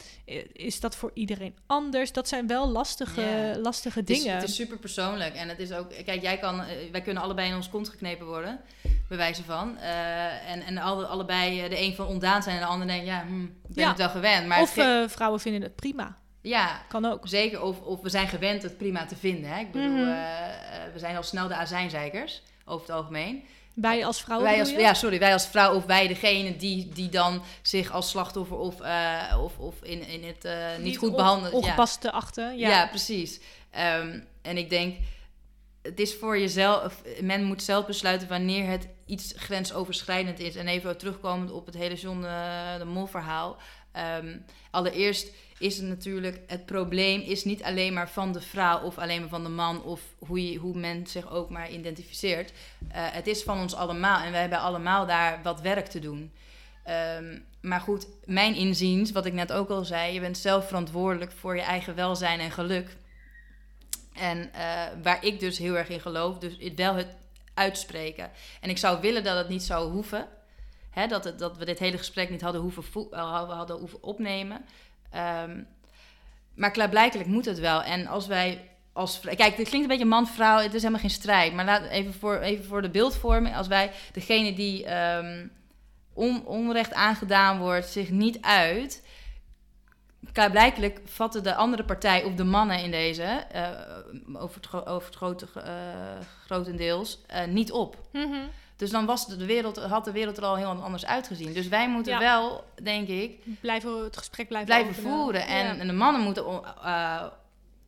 Is dat voor iedereen anders? Dat zijn wel lastige, lastige dingen. Het is, het is, super persoonlijk. En het is ook, kijk, jij kan, wij kunnen allebei in ons kont geknepen worden, bij wijze van. en en alle, allebei de een van ontdaan zijn en de ander denkt, ja, hm, ben ja. het wel gewend. Maar of vrouwen vinden het prima. Ja, kan ook. Zeker, of, of we zijn gewend het prima te vinden. Hè? Ik bedoel, mm -hmm. uh, we zijn al snel de azijnzeikers, over het algemeen. Wij als vrouw? Wij als, ja, sorry, wij als vrouw of wij degene die, die dan zich als slachtoffer of, uh, of, of in, in het uh, niet, niet, goed behandelen. Ongepast te achten. Ja, ja precies. Um, en ik denk, het is voor jezelf, men moet zelf besluiten wanneer het iets grensoverschrijdend is. En even terugkomend op het hele John de, de Mol verhaal. Um, allereerst is het natuurlijk, het probleem is niet alleen maar van de vrouw of alleen maar van de man of hoe, je, hoe men zich ook maar identificeert. Uh, het is van ons allemaal en we hebben allemaal daar wat werk te doen. Um, maar goed, mijn inziens, wat ik net ook al zei, je bent zelf verantwoordelijk voor je eigen welzijn en geluk. En uh, waar ik dus heel erg in geloof, dus wel het uitspreken. En ik zou willen dat het niet zou hoeven. Hè, dat, het, dat we dit hele gesprek niet hadden hoeven, uh, hadden hoeven opnemen. Um, maar klaarblijkelijk moet het wel. En als wij als Kijk, het klinkt een beetje man-vrouw, het is helemaal geen strijd. Maar laat even voor, even voor de beeldvorming. Als wij degene die um, on, onrecht aangedaan wordt zich niet uit. Klaarblijkelijk vatten de andere partij of de mannen in deze, uh, over, het, over het grote, uh, grotendeels, uh, niet op. Mm. Dus dan was de wereld, had de wereld er al heel anders uitgezien. Dus wij moeten ja. wel, denk ik... Blijven het gesprek blijven, blijven voeren. En, ja. en, de mannen moeten uh,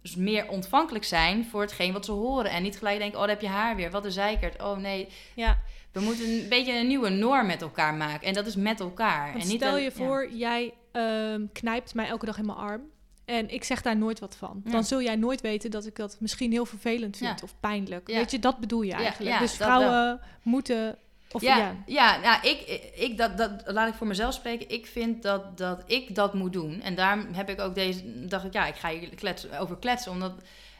dus meer ontvankelijk zijn voor hetgeen wat ze horen. En niet gelijk denken, oh, daar heb je haar weer. Wat een zeikert. Oh, nee. Ja. We moeten een beetje een nieuwe norm met elkaar maken. En dat is met elkaar. Want en niet stel je voor, jij um, knijpt mij elke dag in mijn arm. En ik zeg daar nooit wat van. Ja. Dan zul jij nooit weten dat ik dat misschien heel vervelend vind ja. of pijnlijk. Ja. Weet je, dat bedoel je eigenlijk. dus vrouwen moeten. Of ja, ja. nou, ik, ik dat, dat laat ik voor mezelf spreken. Ik vind dat, dat ik dat moet doen. En daar heb ik ook deze. dacht ik, ja, ik ga hier kletsen, over kletsen. Omdat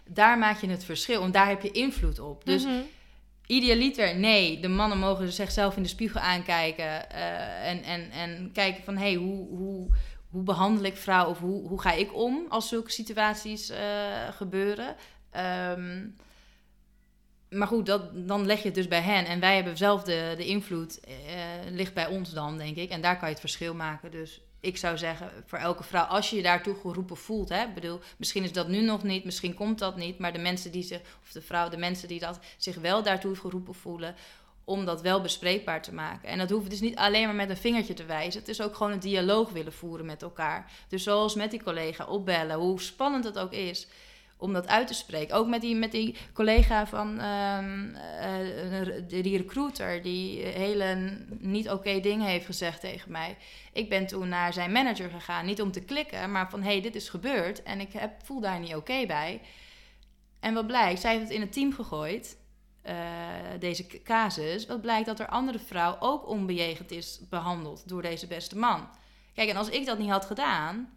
daar maak je het verschil. Want daar heb je invloed op. Dus. Mm -hmm. Idealiter, nee. De mannen mogen zichzelf in de spiegel aankijken. Uh, en, en, en kijken van, hé, hey, hoe, hoe, hoe behandel ik vrouwen of hoe, hoe ga ik om als zulke situaties uh, gebeuren. Um, maar goed, dat, dan leg je het dus bij hen. En wij hebben zelf de, de invloed, uh, ligt bij ons dan, denk ik. En daar kan je het verschil maken. Dus ik zou zeggen, voor elke vrouw, als je je daartoe geroepen voelt, hè, bedoel, misschien is dat nu nog niet, misschien komt dat niet, maar de mensen die zich, of de vrouw, de mensen die dat zich wel daartoe geroepen voelen, om dat wel bespreekbaar te maken. En dat hoeft dus niet alleen maar met een vingertje te wijzen. Het is ook gewoon een dialoog willen voeren met elkaar. Dus zoals met die collega opbellen, hoe spannend het ook is om dat uit te spreken. Ook met die, met die collega van um, die recruiter, die hele niet oké dingen heeft gezegd tegen mij. Ik ben toen naar zijn manager gegaan, niet om te klikken, maar van hé, hey, dit is gebeurd en ik heb, voel daar niet oké bij. En wat blijkt, zij heeft het in het team gegooid. Uh, deze casus, wat blijkt dat er andere vrouw ook onbejegend is behandeld door deze beste man. Kijk, en als ik dat niet had gedaan,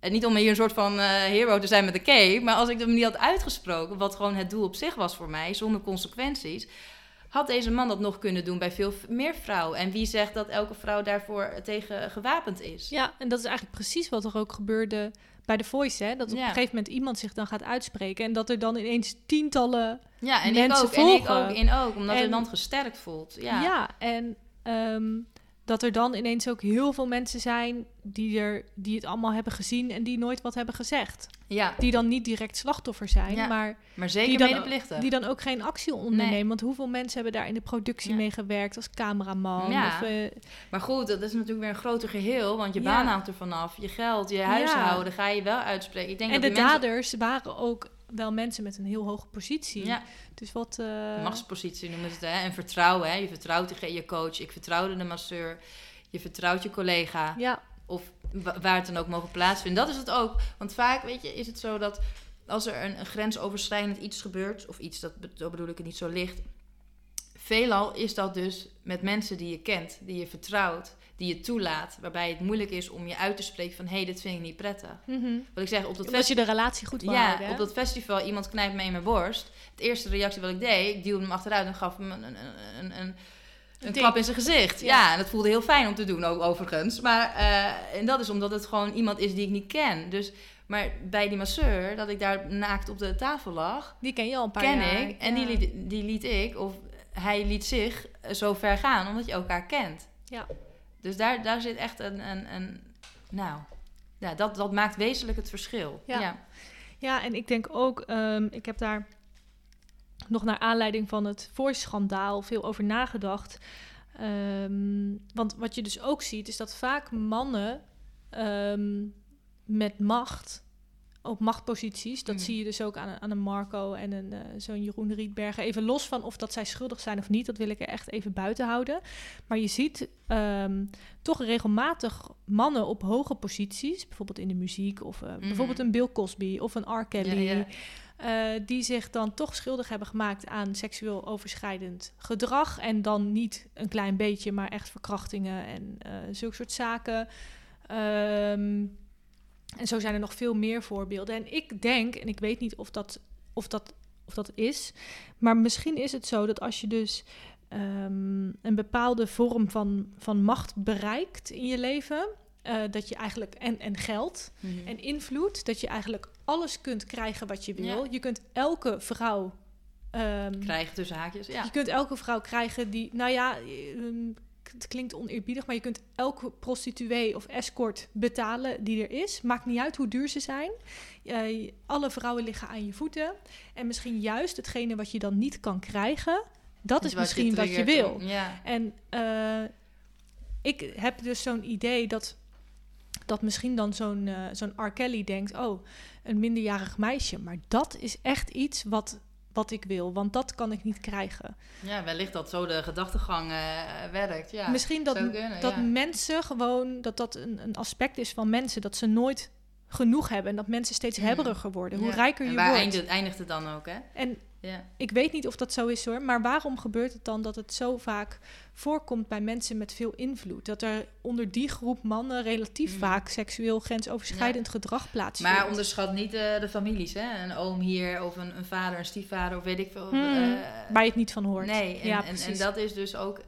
en niet om hier een soort van uh, hero te zijn met de cape, maar als ik hem niet had uitgesproken, wat gewoon het doel op zich was voor mij, zonder consequenties, had deze man dat nog kunnen doen bij veel meer vrouwen? En wie zegt dat elke vrouw daarvoor tegen gewapend is? Ja, en dat is eigenlijk precies wat er ook gebeurde bij The Voice. Hè? Dat op Ja. een gegeven moment iemand zich dan gaat uitspreken. En dat er dan ineens tientallen... Ja, en Mensen ik ook. En ik ook, in ook. Omdat En- het land gesterkt voelt. Ja. Ja, en ehm, dat er dan ineens ook heel veel mensen zijn... Die, er, die het allemaal hebben gezien en die nooit wat hebben gezegd. ja. Die dan niet direct slachtoffer zijn, Ja. maar maar zeker die dan- medeplichtig. die dan ook geen actie ondernemen. Nee. Want hoeveel mensen hebben daar in de productie Ja. mee gewerkt als cameraman? Ja. Of, eh, Maar goed, dat is natuurlijk weer een groter geheel. Want je baan hangt er vanaf. Je geld, je huishouden ga je wel uitspreken. Ik denk en dat de mensen- daders waren ook wel mensen met een heel hoge positie. Ja, Dus wat... eh, machtspositie noemen ze het. Hè? En vertrouwen. Hè? Je vertrouwt je, je coach. Ik vertrouwde de masseur. Je vertrouwt je collega. Ja, Of wa- waar het dan ook mogen plaatsvinden. Dat is het ook. Want vaak, weet je, is het zo dat als er een, een grensoverschrijdend iets gebeurt... of iets, dat, zo bedoel ik het niet zo licht... veelal is dat dus met mensen die je kent, die je vertrouwt... die je toelaat, waarbij het moeilijk is om je uit te spreken van... hé, hey, dit vind ik niet prettig. mhm. Wat ik zeg, op dat Omdat je de relatie goed wil ja, houden. op dat festival, iemand knijpt me in mijn borst. Het eerste reactie wat ik deed, ik duwde hem achteruit en gaf hem een, een, een, een, een klap in zijn gezicht. Ja. Ja. en dat voelde heel fijn om te doen, ook overigens. Maar, eh, en dat is omdat het gewoon iemand is die ik niet ken. Dus, maar bij die masseur, dat ik daar naakt op de tafel lag, Die ken je al een paar ken jaar. ik. En ja. die, liet, die liet ik, of hij liet zich zo ver gaan, omdat je elkaar kent. Ja. Dus daar, daar zit echt een, een, een nou... Ja, dat, dat maakt wezenlijk het verschil. Ja. ja. Ja, en ik denk ook, ehm, ik heb daar nog naar aanleiding van het Voice-schandaal veel over nagedacht. Ehm, want wat je dus ook ziet, is dat vaak mannen ehm, met macht, op machtposities, dat Mhm. zie je dus ook aan, een- aan een Marco en een, eh, zo'n Jeroen Rietbergen. Even los van of dat zij schuldig zijn of niet, dat wil ik er echt even buiten houden. Maar je ziet ehm, toch regelmatig mannen op hoge posities, bijvoorbeeld in de muziek of eh, bijvoorbeeld een Bill Cosby of een R. Kelly, Ja, ja. eh, die zich dan toch schuldig hebben gemaakt aan seksueel overschrijdend gedrag. En dan niet een klein beetje, maar echt verkrachtingen en zulke soort zaken. Ehm, en zo zijn er nog veel meer voorbeelden. En ik denk, en ik weet niet of dat, of dat, of dat is, maar misschien is het zo dat als je dus ehm, een bepaalde vorm van, van macht bereikt in je leven, eh, dat je eigenlijk en, en geld Mhm. en invloed, dat je eigenlijk alles kunt krijgen wat je wil. Ja. Je kunt elke vrouw. ehm, krijgen tussen haakjes. Ja. Je kunt elke vrouw krijgen die, nou ja, ehm, het klinkt oneerbiedig, maar je kunt elke prostituee of escort betalen die er is. Maakt niet uit hoe duur ze zijn. Eh, alle vrouwen liggen aan je voeten. En misschien juist hetgene wat je dan niet kan krijgen, dat is misschien wat je wil. Ja. En eh, ik heb dus zo'n idee dat, dat misschien dan zo'n eh, zo'n R. Kelly denkt... oh, een minderjarig meisje. Maar dat is echt iets wat, wat ik wil, want dat kan ik niet krijgen. ja, wellicht dat zo de gedachtegang eh, werkt. Ja. misschien dat, kunnen, dat ja. mensen gewoon... dat dat een, een aspect is van mensen, dat ze nooit genoeg hebben... en dat mensen steeds Mm. hebberiger worden. Hoe Ja. rijker En je waar wordt. eindigt, eindigt het dan ook, hè? En Ja. ik weet niet of dat zo is hoor, maar waarom gebeurt het dan dat het zo vaak voorkomt bij mensen met veel invloed? Dat er onder die groep mannen relatief Mhm. vaak seksueel grensoverschrijdend gedrag plaatsvindt. Maar onderschat niet eh, de families, hè? Een oom hier of een, een vader, een stiefvader of weet ik veel. Eh, Waar je het niet van hoort. Nee, en, ja, en, en dat is dus ook...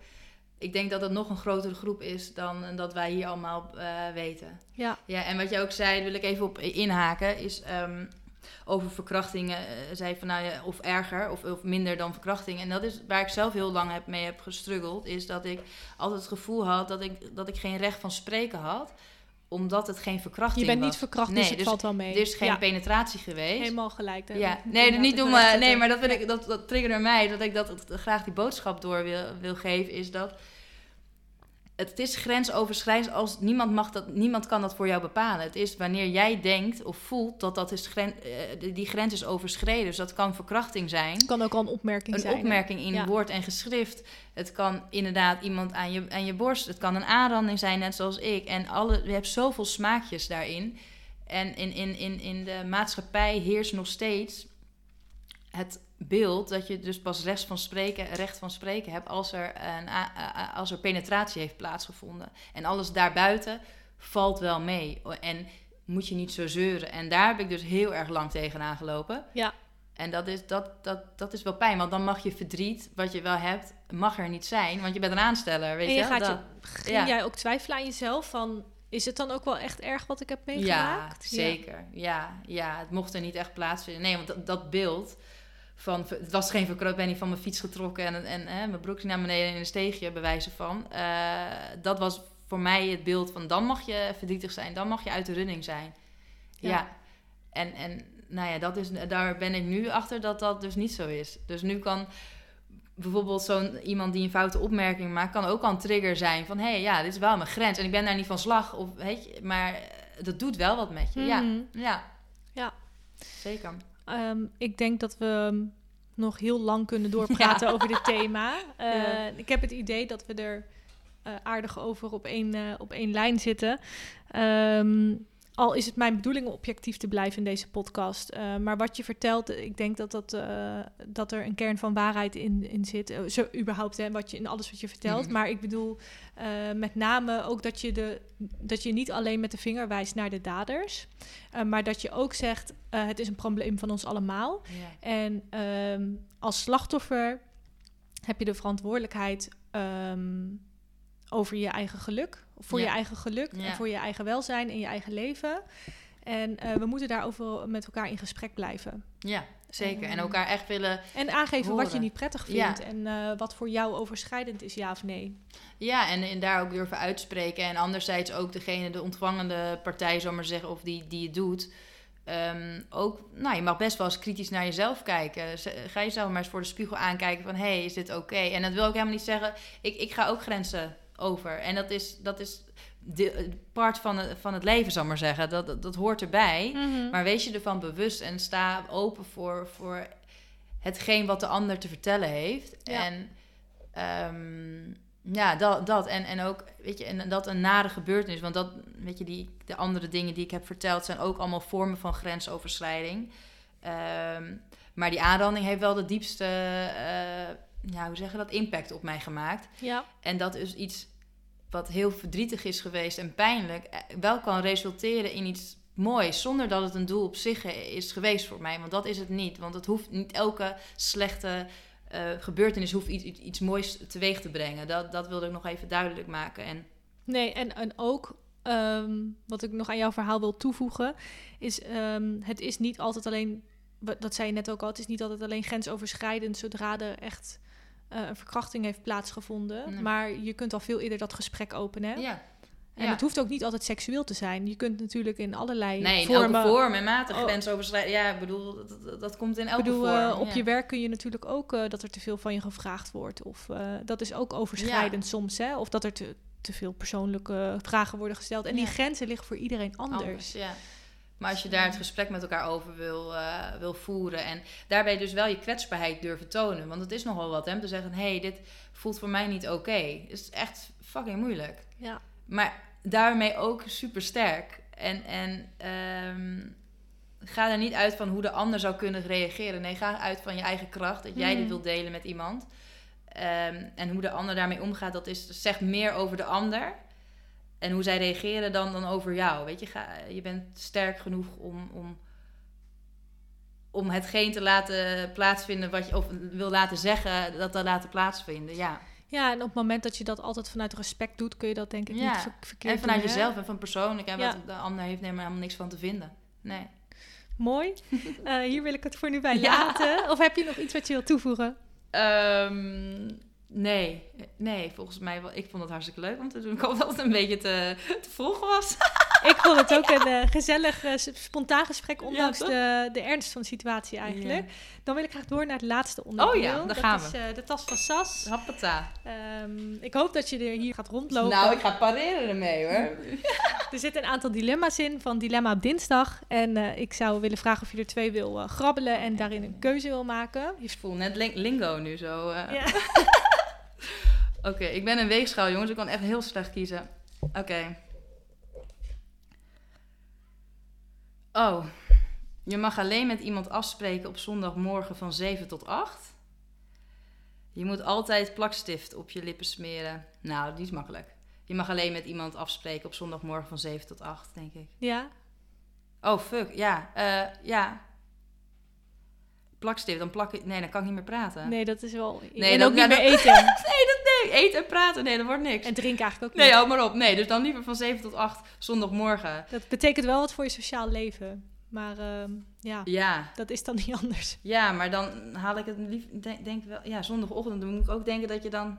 Ik denk dat het nog een grotere groep is dan dat wij hier allemaal eh, weten. Ja, Ja, en wat je ook zei, daar wil ik even op inhaken, is ehm, over verkrachtingen. eh, zei van nou ja, of erger of, of minder dan verkrachting. En dat is waar ik zelf heel lang heb, mee heb gestruggeld, is dat ik altijd het gevoel had dat ik, dat ik geen recht van spreken had, omdat het geen verkrachting je bent was. niet verkracht, Nee, dus het dus valt wel mee. Er is geen ja, penetratie geweest. helemaal gelijk. Ja, nee, niet recht nee, maar dat, wil ik, dat, dat triggerde mij, dat ik dat graag die boodschap door wil, wil geven, is dat het is grensoverschrijdend als niemand mag dat, niemand kan dat voor jou bepalen. Het is wanneer jij denkt of voelt dat, dat is gren, eh, die grens is overschreden. Dus dat kan verkrachting zijn. Het kan ook al een opmerking Een zijn. hè? opmerking in Ja. woord en geschrift. Het kan inderdaad iemand aan je, aan je borst. Het kan een aanranding zijn, net zoals ik. En alle, je hebt zoveel smaakjes daarin. En in, in, in, in de maatschappij heerst nog steeds het beeld dat je dus pas recht van spreken, recht van spreken hebt als er, een, als er penetratie heeft plaatsgevonden. En alles daarbuiten valt wel mee. En moet je niet zo zeuren. En daar heb ik dus heel erg lang tegenaan gelopen. Ja. En dat is, dat, dat, dat is wel pijn, want dan mag je verdriet, wat je wel hebt, mag er niet zijn, want je bent een aansteller, weet en je, je? gaat Dat- je, ja. jij ook twijfelen aan jezelf van... Is het dan ook wel echt erg wat ik heb Ja, meegemaakt? zeker. Ja. ja, het mocht er niet echt plaatsvinden. Nee, want dat, dat beeld van... Het was geen verkroot, ik ben niet van mijn fiets getrokken... en, en hè, mijn broekje naar beneden in een steegje, bij wijze van. Eh, dat was voor mij het beeld van... dan mag je verdrietig zijn, dan mag je uit de running zijn. Ja. Ja. En, en nou ja, dat is, daar ben ik nu achter dat dat dus niet zo is. Dus nu kan bijvoorbeeld zo'n iemand die een foute opmerking maakt, kan ook al een trigger zijn van hé, hey, ja, dit is wel mijn grens en ik ben daar niet van slag, of weet je, maar dat doet wel wat met je. Ja, Mhm. ja, Ja. zeker. Ehm, ik denk dat we um, nog heel lang kunnen doorpraten over dit thema. Eh, Ja. Ik heb het idee dat we er eh, aardig over op één, eh, op één lijn zitten. Ehm, al is het mijn bedoeling om objectief te blijven in deze podcast. Eh, maar wat je vertelt, ik denk dat, dat, eh, dat er een kern van waarheid in, in zit. Eh, zo überhaupt, hè, wat je, in alles wat je vertelt. Mhm. Maar ik bedoel met name ook dat je, de, dat je niet alleen met de vinger wijst naar de daders. maar dat je ook zegt, het is een probleem van ons allemaal. En ehm, als slachtoffer heb je de verantwoordelijkheid ehm, over je eigen geluk. Voor Ja. je eigen geluk en voor je eigen welzijn in je eigen leven. En eh, we moeten daarover met elkaar in gesprek blijven. ja, zeker. En Ehm, elkaar echt willen En aangeven wat je niet prettig Ja. vindt. En eh, wat voor jou overschrijdend is, ja of nee. Ja, en, en daar ook durven uitspreken. En anderzijds ook degene, de ontvangende partij, zal maar zeggen, of die, die het doet. ehm, ook, nou, je mag best wel eens kritisch naar jezelf kijken. Ga jezelf maar eens voor de spiegel aankijken van... hé, hey, is dit oké? En dat wil ik helemaal niet zeggen... ik, ik ga ook grenzen over. En dat is, dat is de, part van het, van het leven, zal ik maar zeggen. Dat, dat, dat hoort erbij. Maar wees je ervan bewust en sta open voor, voor hetgeen wat de ander te vertellen heeft. Ja. En ehm, ja, dat, dat. En, en ook, weet je, en dat een nare gebeurtenis. Want dat, weet je, die, de andere dingen die ik heb verteld zijn ook allemaal vormen van grensoverschrijding. Ehm, maar die aanranding heeft wel de diepste, eh, ja, hoe zeg je dat, impact op mij gemaakt. Ja, En dat is iets wat heel verdrietig is geweest en pijnlijk, eh, wel kan resulteren in iets moois, zonder dat het een doel op zich is geweest voor mij. Want dat is het niet. Want het hoeft niet elke slechte eh, gebeurtenis hoeft iets, iets, iets moois teweeg te brengen. Dat, dat wilde ik nog even duidelijk maken. En nee, en, en ook ehm, wat ik nog aan jouw verhaal wil toevoegen, is ehm, het is niet altijd alleen, dat zei je net ook al, het is niet altijd alleen grensoverschrijdend zodra er echt eh, een verkrachting heeft plaatsgevonden. Nee. Maar je kunt al veel eerder dat gesprek openen. ja, En ja. het hoeft ook niet altijd seksueel te zijn. Je kunt natuurlijk in allerlei nee, vormen... vorm en mate Oh. grensoverschrijding. Ja, ik bedoel, dat, dat, komt in elke bedoel, vorm. eh, op ja. je werk kun je natuurlijk ook eh, dat er te veel van je gevraagd wordt. Of dat is ook overschrijdend soms. Hè? Of dat er te, te veel persoonlijke vragen worden gesteld. En die grenzen liggen voor iedereen anders. ja. Maar als je daar het gesprek met elkaar over wil, eh, wil voeren en daarbij dus wel je kwetsbaarheid durven tonen. Want het is nogal wat, hè, om te zeggen, hé, hey, dit voelt voor mij niet oké. Het is echt fucking moeilijk. Ja. Maar daarmee ook super sterk. En, en ehm, ga er niet uit van hoe de ander zou kunnen reageren. Nee, ga uit van je eigen kracht. Dat jij dit wilt delen met iemand. Ehm, en hoe de ander daarmee omgaat, dat is, zegt meer over de ander. En hoe zij reageren dan, dan over jou. Weet je, ga, je bent sterk genoeg om, om, om hetgeen te laten plaatsvinden wat je of wil laten zeggen, dat te laten plaatsvinden. Ja. ja, en op het moment dat je dat altijd vanuit respect doet, kun je dat denk ik Ja. niet ver- verkeerd En vanuit doen, jezelf en van persoonlijk. En Ja. wat de ander heeft helemaal niks van te vinden. Nee. Mooi. Eh, hier wil ik het voor nu bij Ja. laten. Of heb je nog iets wat je wilt toevoegen? Ehm, nee, nee, volgens mij wel. Ik vond het hartstikke leuk om te doen. Ik hoop dat het een beetje te, te volgen was. Ik vond het ook een eh, gezellig, eh, spontaan gesprek, ondanks de, de ernst van de situatie eigenlijk. Ja. Dan wil ik graag door naar het laatste onderdeel. Oh ja, daar dat gaan is we. eh, de tas van Sas. Happata. Ehm, ik hoop dat je er hier gaat rondlopen. Nou, ik ga pareren ermee hoor. Er zitten een aantal dilemma's in van Dilemma op dinsdag. En ik zou willen vragen of je er twee wil grabbelen en daarin een keuze wil maken. Ik voel net ling- lingo nu zo. Oké, ik ben een weegschaal jongens. Ik kan echt heel slecht kiezen. Oké. Oh, je mag alleen met iemand afspreken op zondagmorgen van 7 tot 8. Je moet altijd plakstift op je lippen smeren. Nou, die is makkelijk. Je mag alleen met iemand afspreken op zondagmorgen van 7 tot 8, denk ik. Ja, Oh, fuck. Ja, eh, ja. Plakstift, dan plak ik... Nee, dan kan ik niet meer praten. Nee, dat is wel... Nee, en dat- ook niet meer dat- eten. Nee, eten en praten, nee, dat wordt niks. En drinken eigenlijk ook Nee, niet. hou maar op. Nee, dus dan liever van 7 tot 8 zondagmorgen. Dat betekent wel wat voor je sociaal leven. Maar ehm, ja, Ja, dat is dan niet anders. ja, maar dan haal ik het lief... Denk, denk wel... Ja, zondagochtend dan moet ik ook denken dat je dan...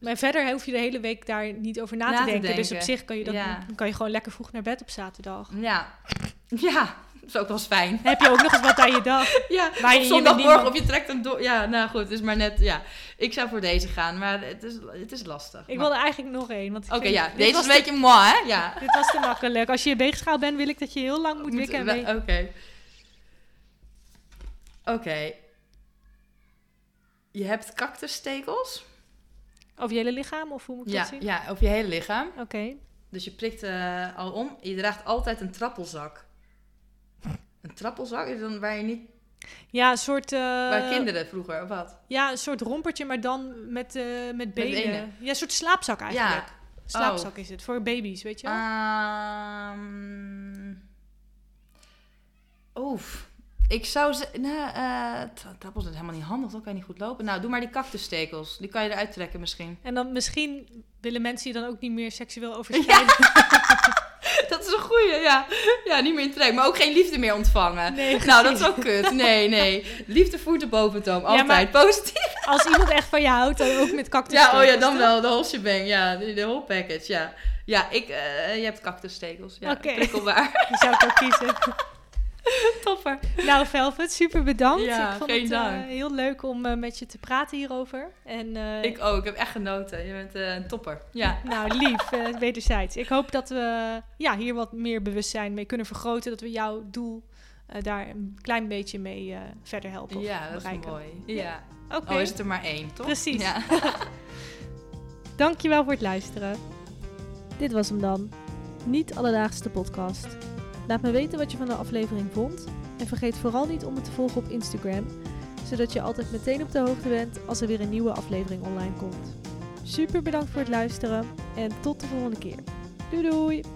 Maar verder hoef je de hele week daar niet over na, Na te, te denken. Dus op zich kan je, dat, Ja. dan kan je gewoon lekker vroeg naar bed op zaterdag. Ja, ja, dat is ook wel eens fijn. Dan heb je ook nog eens wat aan je dag. Ja, Waar je zondagmorgen of je trekt hem door. Ja, nou goed, het is maar net... Ja, ik zou voor deze gaan, maar het is, het is lastig. Ik wilde eigenlijk nog één. Oké, ja, deze was een te- beetje moi, hè? Ja. Dit was te makkelijk. Als je je weegschaal bent, wil ik dat je heel lang moet wikken. Oké. Oké. Je hebt cactusstekels. Over je hele lichaam, of hoe moet ik Ja, dat zien? ja, over je hele lichaam. Oké. Dus je prikt eh, al om. Je draagt altijd een trappelzak. Een trappelzak is dan waar je niet... Ja, een soort... eh, waar kinderen vroeger, of wat? Ja, een soort rompertje, maar dan met, eh, met benen. benen. Ja, een soort slaapzak eigenlijk. Ja. Slaapzak is het, voor baby's, weet je wel? Ehm Oef. Ik zou zeggen... Nou, tra- trappels is helemaal niet handig. Dan kan je niet goed lopen. Nou, doe maar die cactusstekels. Die kan je eruit trekken misschien. En dan misschien willen mensen je dan ook niet meer seksueel overschrijden. Dat is een goeie, ja. Ja, niet meer in trek. Maar ook geen liefde meer ontvangen. Nee, Nou, dat is ook kut. Nee, nee. Liefde voert de boventoom. Altijd. Positief. Als iemand echt van je houdt, dan ook met cactus. Ja, oh ja, dan wel. De whole shebang. Ja, de, de whole package. Ja, ja ik, eh, je hebt cactusstekels. Ja, Oké. prikkelbaar. Die zou ik ook kiezen. Topper. Nou, Velvet, super bedankt. Ja, ik vond het eh, heel leuk om eh, met je te praten hierover. En, eh, Ik ook. Ik heb echt genoten. Je bent een topper. Ja. Nou, lief, wederzijds. Ik hoop dat we ja, hier wat meer bewustzijn mee kunnen vergroten. Dat we jouw doel daar een klein beetje mee verder helpen. Ja, dat is bereiken. mooi. Ja. Oké, Oh, is het er maar één, toch? Precies. Ja. dankjewel voor het luisteren. Dit was hem dan. Niet alledaagse podcast. Laat me weten wat je van de aflevering vond. En vergeet vooral niet om me te volgen op Instagram. Zodat je altijd meteen op de hoogte bent als er weer een nieuwe aflevering online komt. Super bedankt voor het luisteren en tot de volgende keer. Doei doei!